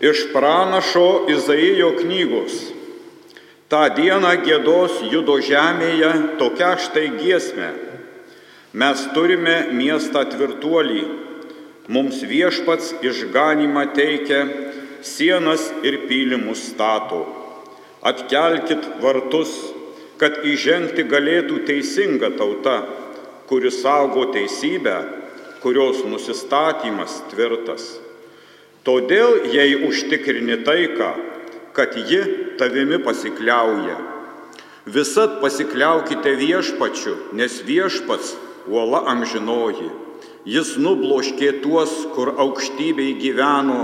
Iš pranašo Izaijo knygos. Ta diena gėdos judo žemėje tokia štai giesmė. Mes turime miestą tvirtuolį. Mums viešpats išganimą teikia, sienas ir pylimus stato. Atkelkit vartus, kad įžengti galėtų teisinga tauta, kuri saugo teisybę, kurios nusistatymas tvirtas. Todėl, jei užtikrini taiką, kad ji tavimi pasikliauja. Visat pasikliaukite viešpačiu, nes viešpats uola amžinoji. Jis nubloškė tuos, kur aukštybei gyveno,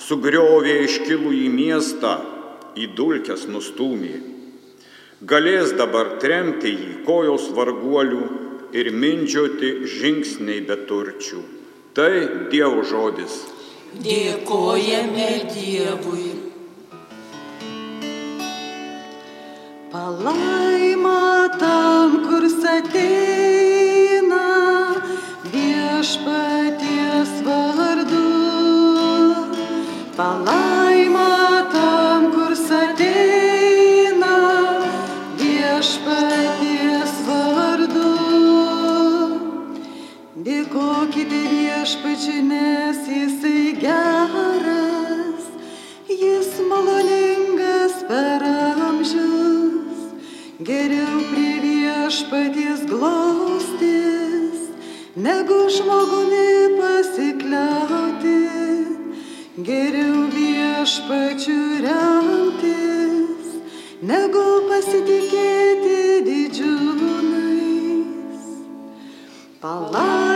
sugriovė iškilų į miestą, į dulkes nustumė. Galės dabar tremti jį kojos varguolių ir mindžioti žingsniai beturčių. Tai Dievo žodis. Dėkojame Dievui. Palaima tam, kur ateina viešpaties vardu. Palaima Dėkokite viešpačiui, nes jisai geras, jis maloningas per amžius, geriau prie viešpaties glaustis, negu žmogumi pasikliauti, geriau viešpačių remtis, negu pasitikėti didžiūnais. Palaima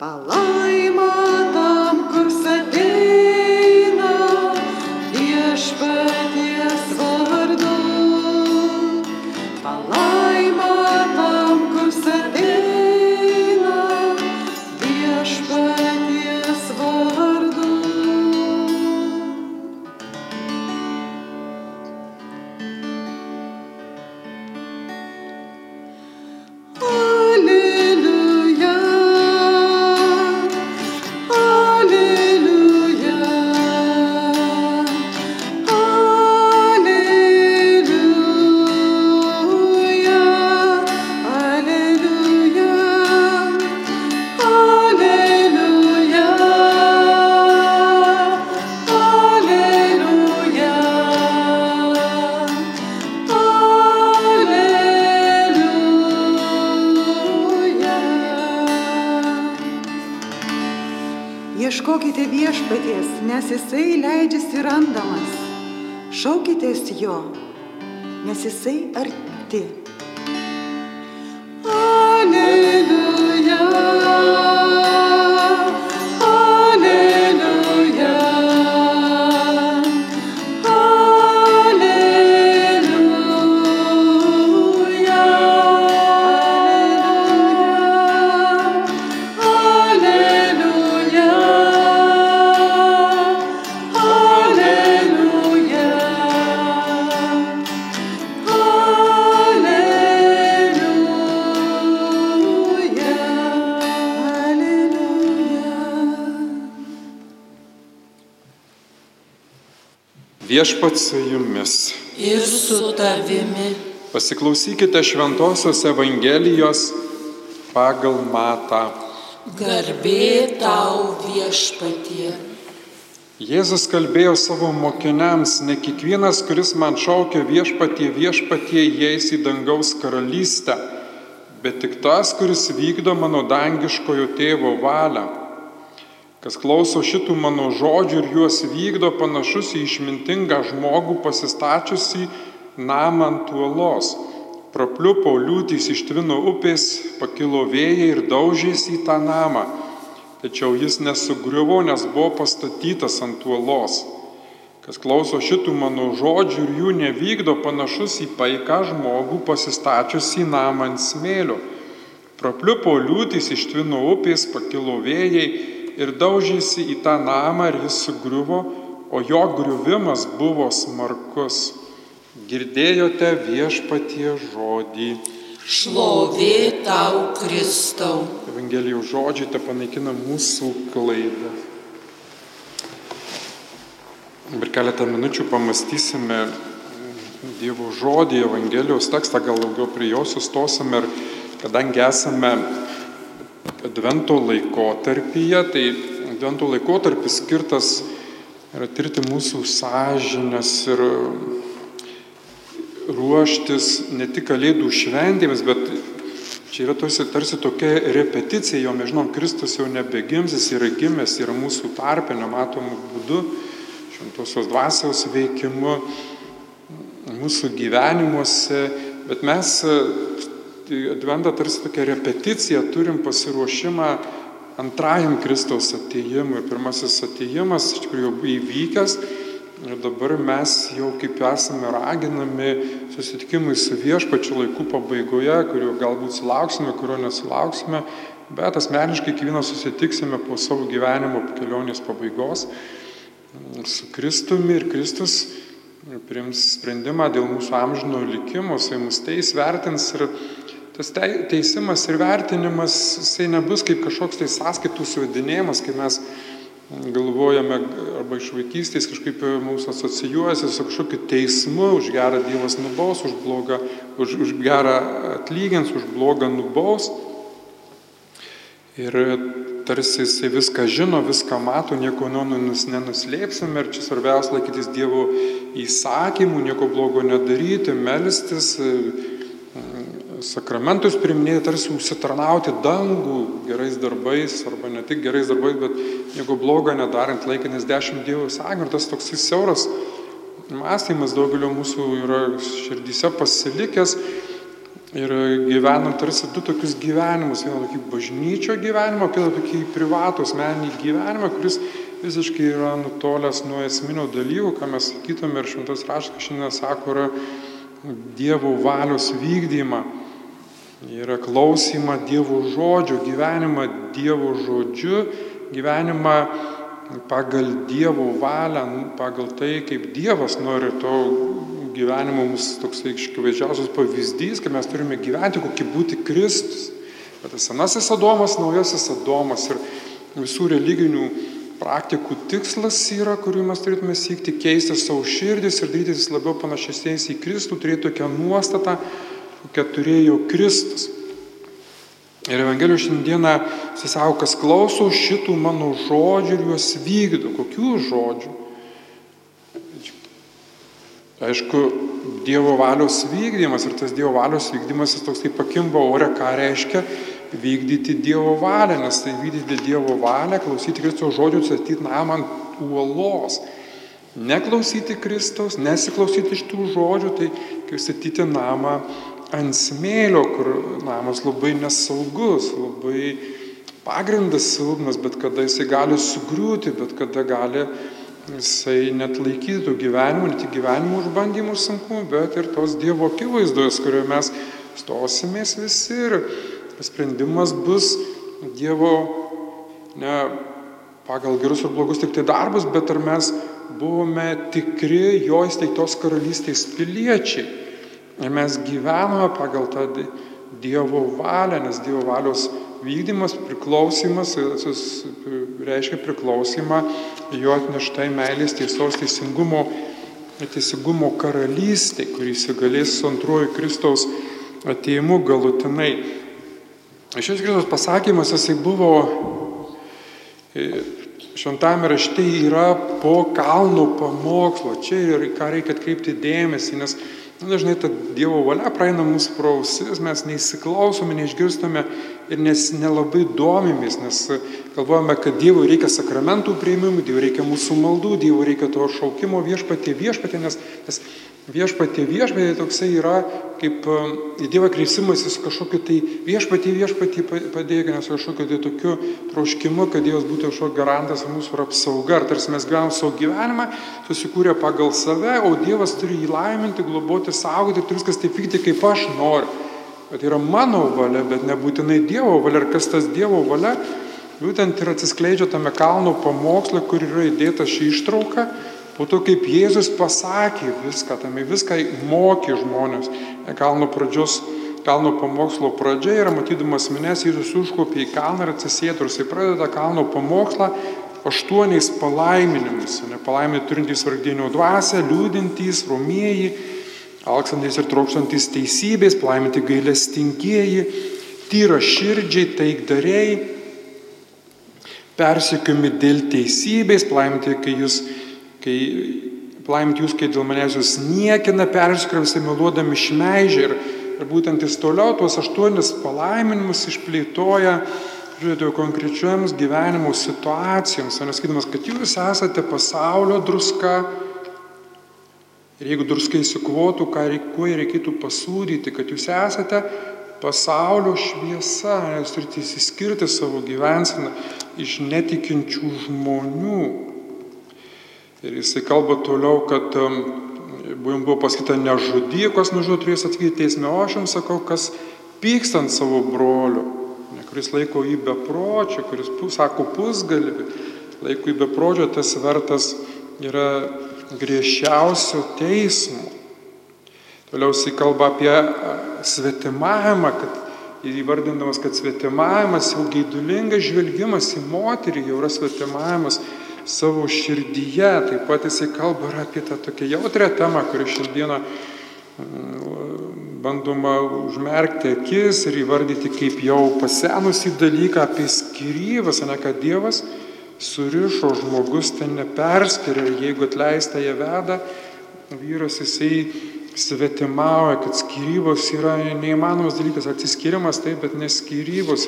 Palaima Šaukitės jo, nes jisai arti. Viešpats su jumis. ir su tavimi. Pasiklausykite Šventojios Evangelijos pagal Matą. Garbė tau viešpatie. Jėzus kalbėjo savo mokiniams, ne kiekvienas, kuris man šaukia viešpatie, viešpatie įeis į dangaus karalystę, bet tik tas, kuris vykdo mano dangiškojo tėvo valią. Kas klauso šitų mano žodžių ir juos vykdo, panašus į išmintingą žmogų pasistačiusi namą ant uolos. Prapliupo liūtys ištvino upės, pakilo vėjai ir daužėsi į tą namą. Tačiau jis nesugriuvo, nes buvo pastatytas ant uolos. Kas klauso šitų mano žodžių ir jų nevykdo, panašus į paiką žmogų pasistačiusi namą ant smėlio. Prapliupo liūtys ištvino upės, pakilo vėjai ir daužėsi į tą namą ir jis sugriuvo, o jo griuvimas buvo smarkus. Girdėjote viešpatie žodį. Šlovė tau Kristau. Evangelijos žodžiai te panaikina mūsų klaidą. Ir keletą minučių pamastysime Dievo žodį, Evangelijos tekstą, gal daugiau prie jo sustosime ir kadangi esame Advento laikotarpyje, tai Advento laikotarpis skirtas yra tirti mūsų sąžinės ir ruoštis ne tik kalėdų šventėms, bet čia yra tarsi, tarsi tokia repeticija, jo mes žinom, Kristus jau nebegims, jis yra gimęs, yra mūsų tarpe, nematomų būdų, šventosios dvasios veikimu, mūsų gyvenimuose, bet mes Adventą tarsi tokia repeticija turim pasiruošimą antrajam Kristaus atėjimui. Ir pirmasis atėjimas iš tikrųjų jau įvykęs, Ir dabar mes jau kaip esame raginami susitikimui su viešpačiu laikų pabaigoje, kurio galbūt sulauksime, kurio nesulauksime, bet asmeniškai kiekvieną susitiksime po savo gyvenimo kelionės pabaigos. Su Kristumi ir Kristus priims sprendimą dėl mūsų amžino likimo, jisai mus teis vertins ir tas teisimas ir vertinimas, jisai nebus kaip kažkoks tai sąskaitų suvedinėjimas, kai mes galvojame arba iš vaikystės kažkaip mūsų asocijuojasi su kažkokiu teismu, už gerą Dievas nubaus, už, blogą, už, už gerą atlygins, už blogą nubaus. Ir tarsi jisai viską žino, viską mato, nieko nenuslėpsime ir čia svarbiausia laikytis Dievo įsakymų, nieko blogo nedaryti, melstis, sakramentus priminėti, tarsi užsitarnauti dangų gerais darbais, arba ne tik gerais darbais, bet nieko blogo nedarant laikinės dešimt dievų sąjungų. Ir tas toks siauras mąstymas daugelio mūsų yra širdyse pasilikęs ir gyvenam tarsi du tokius gyvenimus. Vieną tokį bažnyčio gyvenimą, kitą tokį privatų asmeninį gyvenimą, kuris visiškai yra nutolęs nuo esminio dalykų, ką mes sakytume ir šventas raštas šiandien sako, yra Dievo valios vykdymą yra klausimą Dievo žodžio, gyvenimą Dievo žodžiu, gyvenimą pagal Dievo valią, pagal tai, kaip Dievas nori to gyvenimo mums toks iškvežiausias pavyzdys, kad mes turime gyventi, kokį būti Kristus. Bet tas senasis Adomas, naujasis Adomas ir visų religinių praktikų tikslas yra, kuriuo mes turėtume siekti keisti savo širdis ir darytis labiau panašesniais į Kristų, turėti tokią nuostatą, kokią turėjo Kristus. Ir Evangelijos šiandieną jisai kas klauso šitų mano žodžių ir juos vykdo. Kokių žodžių? Aišku, Dievo valios vykdymas ir tas Dievo valios vykdymas jis toks kaip pakimba ore, ką reiškia vykdyti Dievo valią, nes tai vykdyti Dievo valią, klausyti Kristaus žodžių, statyti namą ant uolos. Neklausyti Kristaus, nesiklausyti iš tų žodžių, tai kaip statyti namą ant smėlio, kur namas labai nesaugus, labai pagrindas silpnas, bet kada jisai gali sugriūti, bet kada gali jisai net laikyti tų gyvenimų, ne tik gyvenimų užbandymų ir sunkumų, bet ir tos Dievo akivaizdos, kurioje mes stosimės visi ir sprendimas bus Dievo ne pagal gerus ir blogus tik tai darbus, bet ar mes buvome tikri jo įsteigtos karalystės piliečiai. Ir mes gyvename pagal tą Dievo valią, nes Dievo valios vykdymas, priklausimas, reiškia priklausimą jo atneštai meilės tiesos teisingumo teisingumo karalystė, kuris įgalės su antruoju Kristaus ateimu galutinai. Šis Kristus pasakymas, jisai buvo e, šventame rašte yra po kalno pamokslo. Čia ir ką reikia atkreipti dėmesį, nes dažnai ta Dievo valia praeina mūsų prausis, mes neįsiklausome, neišgirstame ir nes nelabai domimės, nes galvojame, kad Dievui reikia sakramentų prieimimų, Dievui reikia mūsų maldų, Dievui reikia to šaukimo viešpatė viešpatė, nes, nes viešpatė viešpatė toksai yra kaip į Dievą kreipsimasis kažkokiu tai viešpatė viešpatė padėk, nes kažkokiu tai tokiu troškimu, kad Dievas būtų kažkoks garantas mūsų ir apsauga. Ar tarsi mes gyvename savo gyvenimą, susikūrė pagal save, o Dievas turi jį laiminti, globoti, saugoti, turi viskas taip vykti, kaip aš noriu. Bet yra mano valia, bet nebūtinai Dievo valia. Ir kas tas Dievo valia, būtent ir atsiskleidžia tame kalno pamoksle, kur yra įdėta šį ištrauką Po to, kaip Jėzus pasakė viską, tame viską mokė žmonės. Kalno pradžios, kalno pamokslo pradžia yra matydamas minės, Jėzus užkopė į kalną ir atsisėdo ir jisai pradeda kalno pamokslą aštuoniais palaiminimais. Palaiminimai turintys vargdienio dvasę, liūdintys, romieji, alksantis ir trokštantys teisybės, palaiminti gailestingieji, tyra širdžiai, taikdariai, persikiami dėl teisybės, palaiminti, kai jūs kai palaiminti jūs, kai dėl manęs jūs niekina, perskriausi, meluodami šmeižė ir, ir būtent jis toliau tuos aštuonis palaiminimus išplėtoja, žiūrėjote, konkrečiams gyvenimo situacijoms, nesakydamas, kad jūs esate pasaulio druska. Ir jeigu druska įsikvotų, ką kuo reikėtų pasūdyti, kad jūs esate pasaulio šviesa, jūs turite įsiskirti savo gyvenseną iš netikinčių žmonių. Ir jisai kalba toliau, kad jums buvo pasakyta nežudyk, kas nužudo turės atsakyti teisme, o aš jums sakau, kas pykstant savo broliu, kuris laiko jį bepročiu, kuris sako pusgalvi, laiko jį bepročiu, tas vertas yra griežčiausio teismo. Toliau jisai kalba apie svetimavimą, kad įvardindamas, kad svetimavimas jau gaidulingas žvelgimas į moterį jau yra svetimavimas savo širdyje. Taip pat jisai kalba ir apie tą tokią jautrę temą, kuri šiandieną mm, bandoma užmerkti akis ir įvardyti kaip jau pasenusį dalyką apie skirybas, ne kad Dievas surišo žmogus ten neperskiria ir jeigu atleista ją veda, vyras jisai svetimauja, kad skirybos yra neįmanomas dalykas, atsiskirimas taip, bet neskirybos.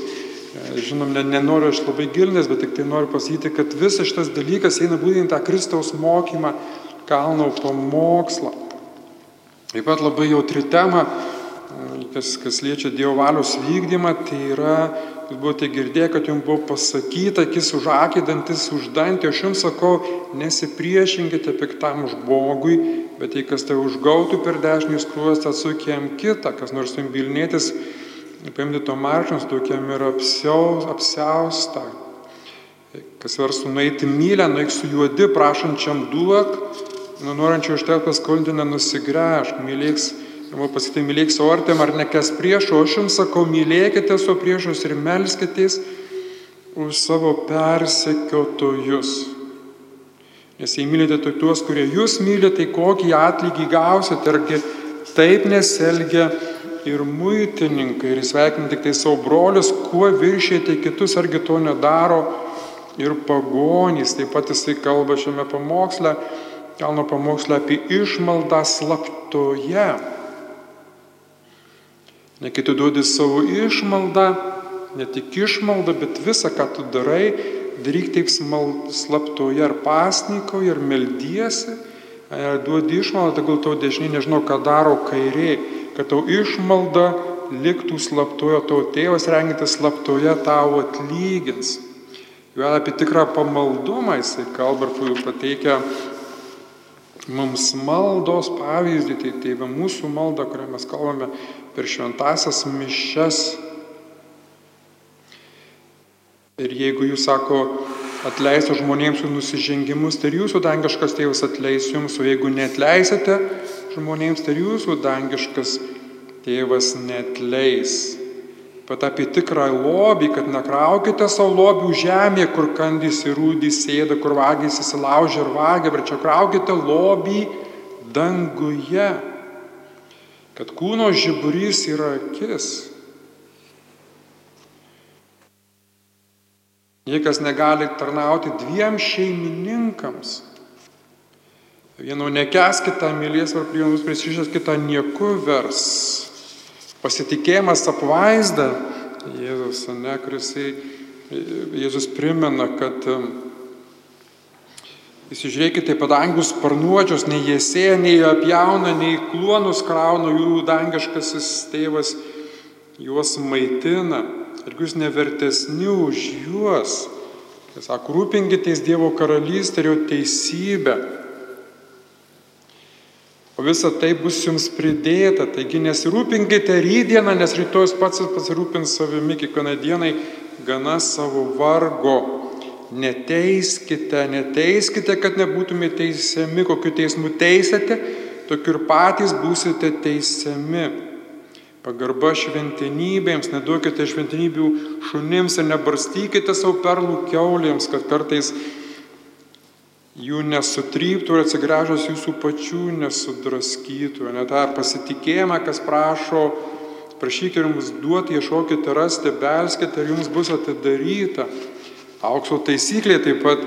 Žinom, ne, nenoriu aš labai gilinęs, bet tik tai noriu pasakyti, kad visas šitas dalykas eina būtent tą Kristaus mokymą, kalno pamokslą. Taip pat labai jautri tema, kas, kas liečia Dievo valios vykdymą, tai yra, jūs buvote girdėję, kad jums buvo pasakyta, akis už akį, dantis už dantį, aš jums sakau, nesipriešinkite piktam žmogui, bet jei kas tai užgautų per dešinį skruostą, atsuk jam kitą, kas nors jums vilnėtis paimti to marškins, tokiam ir apsiaus, apsiaustą. Kas versų nueiti mylę, nueik su juodi, prašančiam duok, nu, norinčiau iš tavęs paskolinti nenusigręžk, mylėks, ir pasakyti, mylėk savo artim ar nekes priešo, aš jums sakau, mylėkite savo priešus ir melskitės už savo persekiotojus. Nes jei mylite tai tuos, kurie jūs mylite, tai kokį atlygį gausite, argi taip neselgia ir muitininkai, ir sveikina tik tai savo brolius, kuo viršėte kitus, argi to nedaro ir pagonys. Taip pat jisai kalba šiame pamoksle, kalno pamoksle apie išmaldą slaptoje. Ne kai tu duodi savo išmaldą, ne tik išmaldą, bet visą, ką tu darai, daryk taip slaptoje ar pasnikoje, ar meldiesi, ar duodi išmaldą, gal tau dešinė nežinau, ką daro kairiai kad tau išmalda liktų slaptoje, tavo tėvas rengintis slaptoje tau atlygins. Jau apie tikrą pamaldumą jisai kalba ir pateikia mums maldos pavyzdį, tai tėvė mūsų malda, kurią mes kalbame per šventasias mišes. Ir jeigu jūs sako, atleisite žmonėms jų nusižengimus, tai jūsų dangiškas tėvas atleis jums, o jeigu netleisite, žmonėms, tai jūsų dangiškas tėvas netleis. Pat apie tikrą lobį, kad nekraukite savo lobių žemėje, kur kandys ir rūdys sėda, kur vagys įsilaužia ir vagia, bet čia kraukite lobį danguje, kad kūno žiburys yra akis. Niekas negali tarnauti dviem šeimininkams. Vieno nekes kitą mylės ar prie mus prisišęs kitą nieku vers. Pasitikėjimas apvaizda Jėzus, ne, kuris Jėzus primena, kad Įsižiūrėkite, padangius sparnuočius, nei jie sėja, nei jie apjauna, nei kluonus krauna, jų dangiškasis tėvas juos maitina. Ir jūs nevertesni už juos. Jis sako, rūpinkitės Dievo karalystę ir jo teisybę. O visa tai bus jums pridėta. Taigi nesirūpinkite rydieną, nes rytojus pats pasirūpins savimi kiekvieną dieną gana savo vargo. Neteiskite, neteiskite, kad nebūtumėte teisiami, kokiu teismu teisėte, tokiu ir patys būsite teisiami. Pagarba šventinybėms, neduokite šventinybių šunims ir nebarstykite savo perlų keulėms, kad kartais jų nesutryptų ir atsigręžus jūsų pačių nesudraskytų. Net tą pasitikėjimą, kas prašo, prašykite jums duoti, ieškokite, rasti, belskite ir jums bus atidaryta. Aukso taisyklė taip pat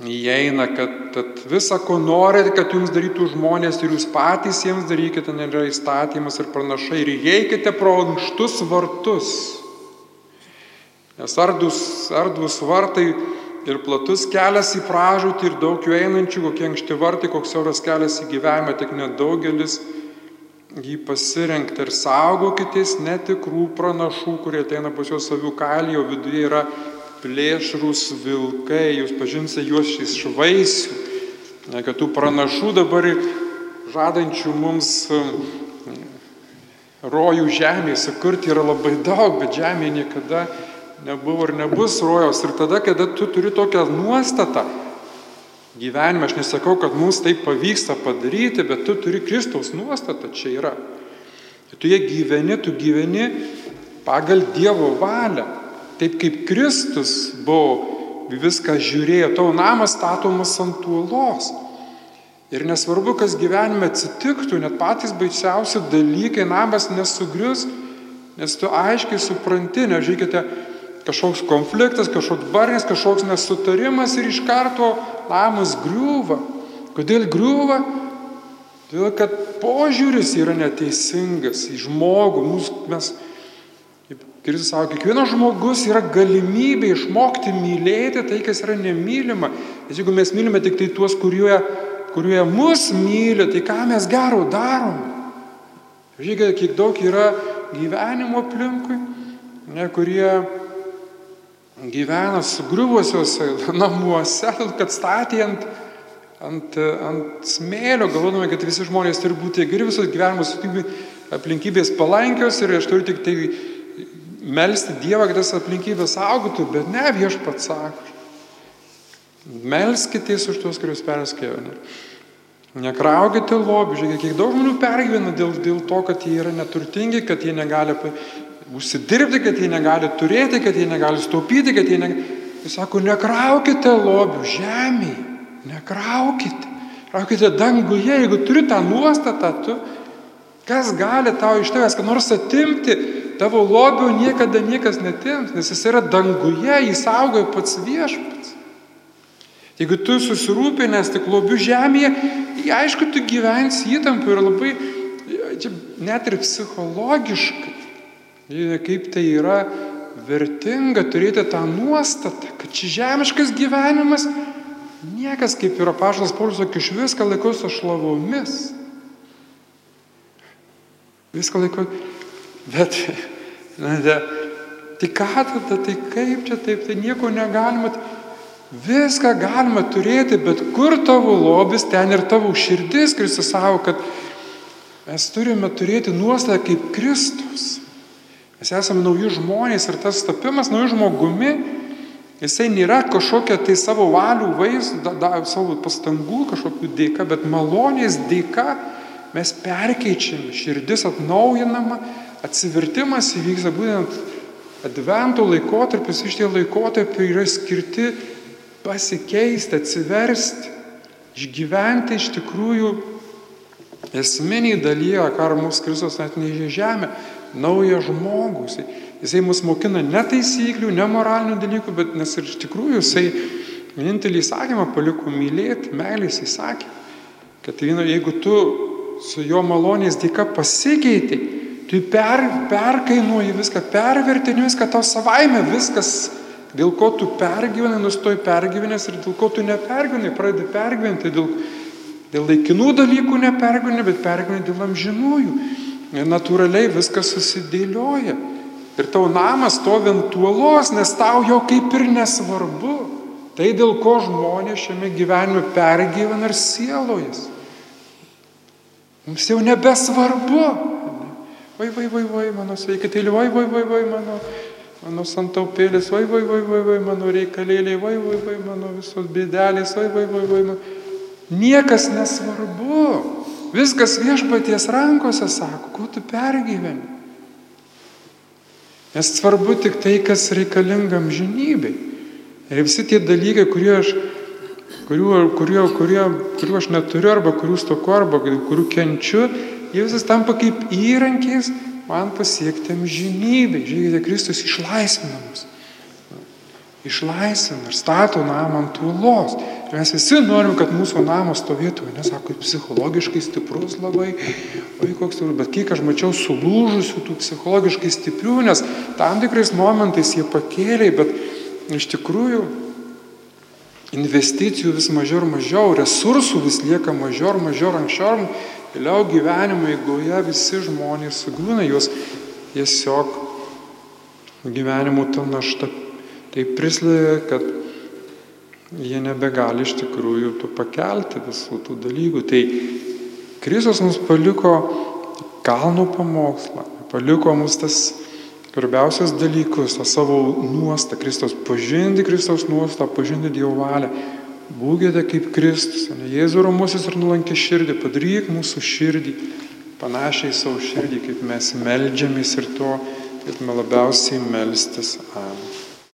įeina, kad, kad visa, ko norite, kad jums darytų žmonės ir jūs patys jiems darykite, nėra įstatymas ir pranašai. Ir įeikite pro ankštus vartus. Nes ardus, ardus vartai ir platus kelias į pražūtį ir daug jų einančių, kokie ankšti vartai, koks siauras kelias į gyvenimą, tik nedaugelis jį pasirinkti ir saugokitės netikrų pranašų, kurie ateina pas juos savių kalį, o viduje yra plėšrus vilkai, jūs pažinsite juos iš vaisių, ne, kad tų pranašų dabar žadančių mums um, rojų žemėje sukurti yra labai daug, bet žemėje niekada nebuvo ir nebus rojos. Ir tada, kada tu turi tokią nuostatą, gyvenime. Aš nesakau, kad mums tai pavyksta padaryti, bet tu turi Kristaus nuostatą čia yra. Tu jie gyveni, tu gyveni pagal Dievo valią. Taip kaip Kristus buvo viską žiūrėjo, tavo namas statomas ant uolos. Ir nesvarbu, kas gyvenime atsitiktų, net patys baisiausi dalykai, namas nesugrius, nes tu aiškiai supranti, nežiūrėkite, kažkoks konfliktas, kažkoks barnis, kažkoks nesutarimas ir iš karto namas griūva. Kodėl griūva? Todėl, kad požiūris yra neteisingas į žmogų. Mūs, mes, kaip Kristus sako, kiekvienas žmogus yra galimybė išmokti mylėti tai, kas yra nemylima. Nes jeigu mes mylime tik tai tuos, kurie, kurie mus myli, tai ką mes gero darom? Žiūrėkite, kiek daug yra gyvenimo aplinkui, ne, kurie gyvena sugriuvusiuose namuose, kad statė ant, ant, ant smėlio, galvodami, kad visi žmonės turi būti geri, visos gyvenimo aplinkybės palankios ir aš turiu tik tai melstį Dievą, kad tas aplinkybės augotų, bet ne viešpats sako. Melskitės už tuos, kuriuos perskėjo. Nekraukite lobių, žiūrėkite, kiek daug žmonių pergyvena dėl, dėl to, kad jie yra neturtingi, kad jie negali užsidirbti, kad jie negali turėti, kad jie negali staupyti, kad jie negali... Jis sako, nekraukite lobių žemėje, nekraukite. Kraukite danguje, jeigu turi tą nuostatą, tu, kas gali tau iš tavęs, kad nors atimti, tavo lobių niekada niekas netims, nes jis yra danguje, jis saugoja pats viešpats. Jeigu tu susirūpinęs tik lobių žemėje, aišku, tu gyvensi įtampų ir labai, čia net ir psichologiškai Kaip tai yra vertinga turėti tą nuostatą, kad čia žemiškas gyvenimas, niekas kaip yra paštas Paulius, iš viską laikau su šlavomis. Viską laikau, bet, na, de, tai ką tada, tai kaip čia taip, tai nieko negalima, viską galima turėti, bet kur tavo lobis, ten ir tavo širdis, Kristus savo, kad mes turime turėti nuostatą kaip Kristus. Mes esame nauji žmonės ir tas tapimas nauju žmogumi, jisai nėra kažkokia tai savo valių vaizdą, da, savo pastangų kažkokių dėka, bet malonės dėka mes perkeičiame, širdis atnaujinama, atsivertimas įvyksta būtent Advento laikotarpis, iš tie laikotarpiai yra skirti pasikeisti, atsiversti, Išgyventi iš tikrųjų esminiai dalyje, ką mūsų Kristus atnešė žemę, naują žmogų. Jisai, jisai mus mokina ne taisyklių, ne moralinių dalykų, bet nes ir iš tikrųjų jisai vienintelį įsakymą paliko mylėti, meilės įsakė, kad jeigu tu su jo malonės dėka pasikeitė, tu per, perkainuoji viską, pervertini viską, tau savaime viskas, dėl ko tu pergyvenai, nustoji pergyvenęs ir dėl ko tu nepergyvenai, pradedi pergyventi, dėl, dėl laikinų dalykų nepergyveni, bet pergyveni dėl amžinųjų. Ir natūraliai viskas susidėlioja. Ir tau namas stovi ant tuolos, nes tau jo kaip ir nesvarbu. Tai dėl ko žmonės šiame gyvenime pergyvena ir sielojas. Mums jau nebesvarbu. Vai, vai, vai, vai, mano sveikatėlė, vai, vai, vai, vai, mano, mano santaupėlis, vai, vai, vai, vai, vai, mano reikalėliai, vai, vai, vai, mano visos bėdelės, vai, vai, vai, vai. Man... Niekas nesvarbu. Viskas viešpaties rankose, sako, kuo tu pergyveni. Nes svarbu tik tai, kas reikalingam žinybei. Ir visi tie dalykai, kurie aš, kurių, kurie, kurie, kurių aš neturiu, arba kurių stoku, arba kurių kenčiu, jie visas tampa kaip įrankiais man pasiekti amžinybei. Žiūrėkite, Kristus išlaisvina mus. Išlaisvina ir stato namą ant uolos. Ir mes visi norim, kad mūsų namas stovėtų, nesako, psichologiškai stiprus labai, oi koks stiprus, bet kiek aš mačiau sulūžusių tų psichologiškai stiprių, nes tam tikrais momentais jie pakėlė, bet iš tikrųjų investicijų vis mažiau ir mažiau, resursų vis lieka mažiau ir mažiau, anksčiau vėliau gyvenimo eigoje visi žmonės sugriūna, juos tiesiog gyvenimo ta našta taip prislėgia, kad jie nebegali iš tikrųjų tų pakelti visų tų dalykų. Tai Kristus mums paliko kalno pamokslą, paliko mums tas svarbiausias dalykus, tą savo nuostą, Kristus pažinti Kristaus nuostą, pažinti Dievo valią. Būkite kaip Kristus, ne Jėzų ramusis ir nulankė širdį, padaryk mūsų širdį panašiai savo širdį, kaip mes melžiamės ir to, kaip mes labiausiai melstis. Amen.